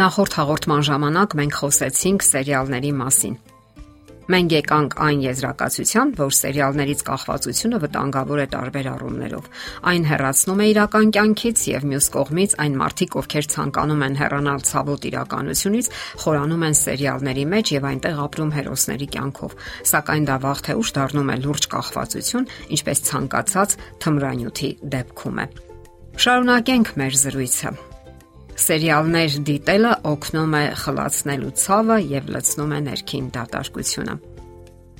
Նախորդ հաղորդման ժամանակ մենք խոսեցինք սերիալների մասին։ Մենք եկանք այն եզրակացության, որ սերիալներից կախվածությունը վտանգավոր է տարբեր առումներով։ Այն հեռացնում է իրական կյանքից եւ մյուս կողմից այն մարդիկ, ովքեր ցանկանում են հեռանալ ցավոտ իրականությունից, խորանում են սերիալների մեջ եւ այնտեղ ապրում հերոսների կյանքով։ Սակայն դա վաղ թե ուշ դառնում է լուրջ կախվածություն, ինչպես ցանկացած թմրանյութի դեպքում է։ Շարունակենք մեր զրույցը սերիալներ դիտելը օգնում է խլացնելու ցավը եւ լցնում է ներքին դատարկությունը։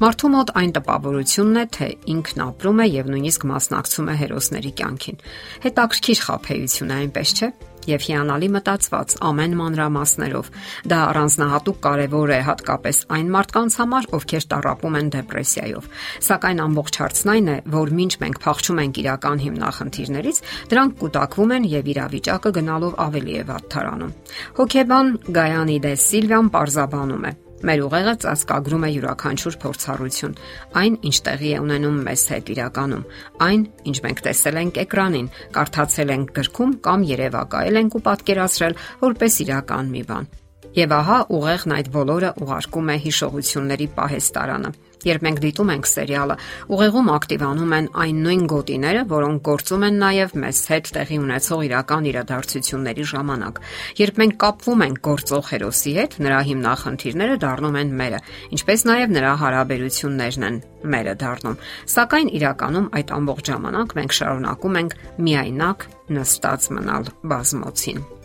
Մարդու մոտ այն տպավորությունն է, թե ինքն ապրում է եւ նույնիսկ մասնակցում է հերոսների կյանքին։ Հետաքրքիր խափեություն է, այնպես չէ՞ եւ հիանալի մտածված ամեն մանրամասներով։ Դա առանձնահատուկ կարևոր է հատկապես այն մարդկանց համար, ովքեր տարապում են դեպրեսիայով։ Սակայն ամբողջ հարցն այն է, որ ինչ մենք փախչում ենք իրական հիմնախնդիրներից, դրանք կուտակվում են եւ իրավիճակը գնալով ավելի է վատթարանում։ Հոկեբան Գայանիդե Սիլվիան պարզաբանում է. Մեր ուղեղը ծածկագրում է յուրաքանչյուր փորձառություն, այն, ինչ տեղի է ունենում մեզ հետ իրականում, այն, ինչ մենք տեսել ենք էկրանին, կարդացել ենք գրքում կամ երևակայել ենք ու պատկերացրել որպես իրական մի բան։ Եվ ահա ուղեղն այդ բոլորը ուղարկում է հիշողությունների պահեստարանը։ Երբ մենք դիտում ենք սերիալը, ուղեղում ակտիվանում են այն նույն գոտիները, որոնք գործում են նաև մեզ հետ տեղի ունեցող իրական իրադարձությունների ժամանակ։ Երբ մենք կապվում ենք գործող հերոսի հետ, նրա հիմնախնդիրները դառնում են մերը, ինչպես նաև նրա հարաբերություններն են մերը դառնում։ Սակայն իրականում այդ ամբողջ ժամանակ մենք շարունակում ենք միայնակ նստած մնալ բազմոցին։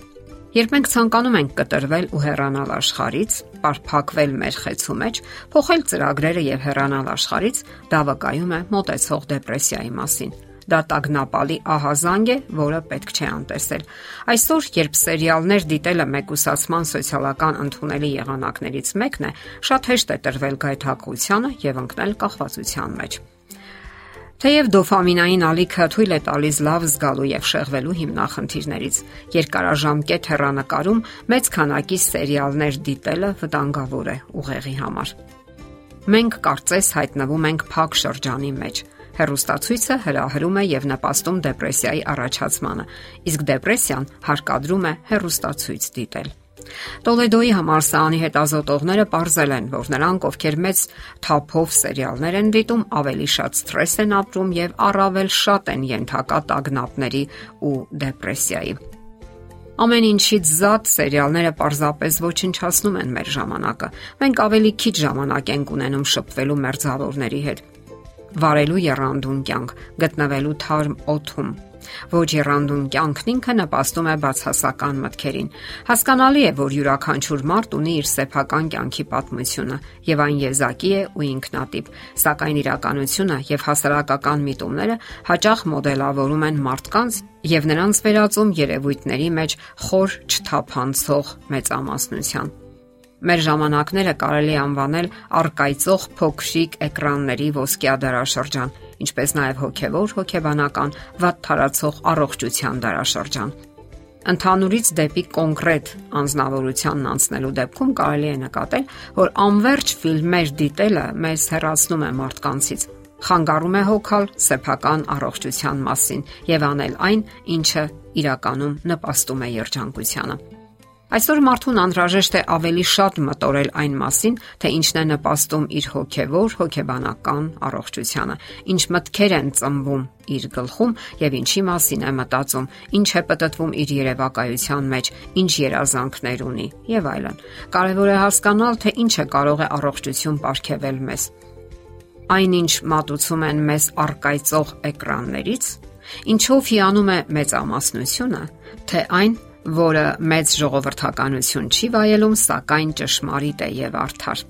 Երբ մենք ցանկանում ենք կտրվել ու հեռանալ աշխարից, պարփակվել մեր խեցու մեջ, փոխել ծրագրերը եւ հեռանալ աշխարից, դա վկայում է մոտեցող դեպրեսիայի մասին։ Դա տագնապալի ահազանգ է, որը պետք չէ անտեսել։ Այսօր, երբ սերիալներ դիտելը մեկուսացման սոցիալական ընդունելի եղանակներից մեկն է, շատ հեշտ է տրվել գայթակղությանը եւ ընկնել կախվածության մեջ։ Թեև դոֆամինային ալիքը թույլ է տալիս լավ զգալու եւ շեղվելու հիմնախնդիրներից, երկարաժամկետ հեռանկարում մեծ քանակի սերիալներ դիտելը վտանգավոր է ուղեղի համար։ Մենք կարծես հայտնվում ենք փակ շրջանի մեջ։ Հերոստացույցը հրահրում է եւ նպաստում դեպրեսիայի առաջացմանը, իսկ դեպրեսիան հարկադրում է հերոստացույց դիտել։ Տոլեդոյի համալսարանի հետազոտողները ողրզել են, որ նրանք, ովքեր մեծ թափով սերիալներ են դիտում, ավելի շատ սթրես են ապրում եւ առավել շատ են ենթակա տագնապների ու դեպրեսիայի։ Ամեն ինչից զատ սերիալները պարզապես ոչնչացնում են մեր ժամանակը։ Մենք ավելի քիչ ժամանակ ենք ունենում շփվելու մերձավորների հետ վարելու երանդուն կյանք, գտնվելու թարմ օթում, Ոչ երանդուն կյանքն ինքը նպաստում է բացասական մտքերին։ Հասկանալի է, որ յուրաքանչյուր մարդ ունի իր սեփական կյանքի պատմությունը եւ այն եզակի է ու ինքնատիպ, սակայն իրականությունը եւ հասարակական միտումները հաճախ մոդելավորում են մարդկանց եւ նրանց վերածում երևույթների մեջ խոր չթափանցող մեծամասնության։ Մեր ժամանակները կարելի անվանել արկայծող փոքրիկ էկրանների ոսկյա դարաշրջան, ինչպես նաև հոգևոր, հոգեբանական, վատ թարացող առողջության դարաշրջան։ Ընթանուրից դեպի կոնկրետ անznավորությանն անցնելու դեպքում կարելի է նկատել, որ անverջ ֆիլմեր դիտելը մեզ հեռացնում է մարդկանցից, խանգարում է հոգալ սեփական առողջության մասին եւ անել այն, ինչը իրականում նպաստում է երջանկությանը։ Այսօր մարդուն անհրաժեշտ է ավելի շատ մտորել այն մասին, թե ինչն է նպաստում իր հոգևոր, հոգեբանական առողջությանը, ինչ մտքեր են ծնվում իր գլխում եւ ինչի մասին է մտածում, ինչ է պատտվում իր երևակայության մեջ, ինչ երազանքներ ունի եւ այլն։ Կարևոր է հասկանալ, թե ինչը կարող է առողջություն ապարգևել մեզ։ Այնինչ մատուցում են մեզ արկայծող էկրաններից, ինչով հիանում է մեծամասնությունը, թե այն որը մեծ ժողովրդականություն չի վայելում, սակայն ճշմարիտ է եւ արդար։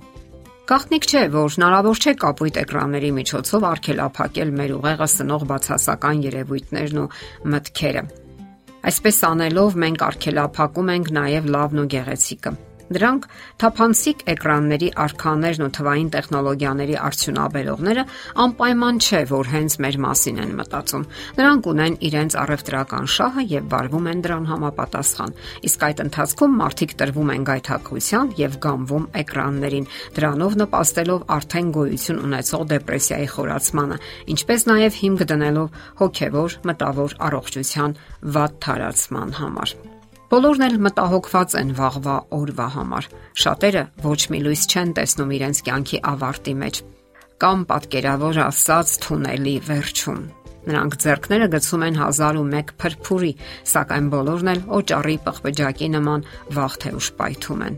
Գաղտնիք չէ, որ հնարավոր չէ կապույտ էկրանների միջոցով արգելափակել մեր ուղեղը սնող բացասական երևույթներն ու մտքերը։ Այսպես անելով մենք արգելափակում ենք նաև լավն ու գեղեցիկը։ Դրանք թափանցիկ էկրանների արքաներն ու թվային տեխնոլոգիաների արդյունաբերողները անպայման չէ, որ հենց մեր մասին են մտածում։ Նրանք ունեն իրենց առևտրական շահը եւ վարվում են դրան համապատասխան։ Իսկ այդ ընթացքում մարդիկ տրվում են գայթակղության եւ գամվում էկրաններին, դրանով նպաստելով արդեն գոյություն ունեցող դեպրեսիայի խորացմանը, ինչպես նաեւ հիմք դնելով հոգեվոր, մտավոր առողջության վատ թարացման համար։ Բոլորն էլ մտահոգված են վաղվա օրվա համար։ Շատերը ոչ մի լույս չեն տեսնում իրենց կյանքի ավարտի մեջ։ Կամ պատկերավոր ասած թունելի վերջում։ Նրանք зерքները գցում են 1001 փրփուրի, սակայն բոլորն էլ օճառի պղպջակի նման վաղ թե ուշ պայթում են։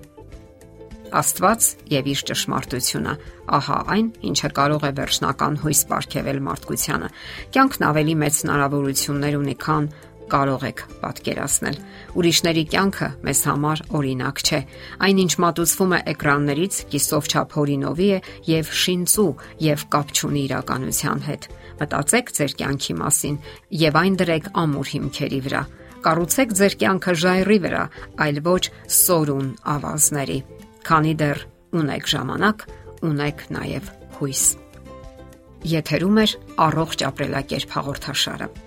Աստված եւ իր ճշմարտությունը, ահա այն, ինչը կարող է վերջնական հույս ապարգևել մարդկությանը։ Կյանքն ավելի մեծ հնարավորություններ ունի, քան կարող եք պատկերացնել։ Ուրիշների կյանքը մեզ համար օրինակ չէ։ Այնինչ մատուցվում է էկրաններից, կիսով չափ հորինովի է եւ շինծու եւ կապ չունի իրականության հետ։ Մտածեք ձեր կյանքի մասին եւ այն դրեք ամուր հիմքերի վրա։ Կառուցեք ձեր կյանքը ժայռի վրա, այլ ոչ սորուն ավազների։ Քանի դեռ ունեք ժամանակ, ունեք նաեւ հույս։ Եթերում է առողջ ապրելակերպ հաղորդաշարը։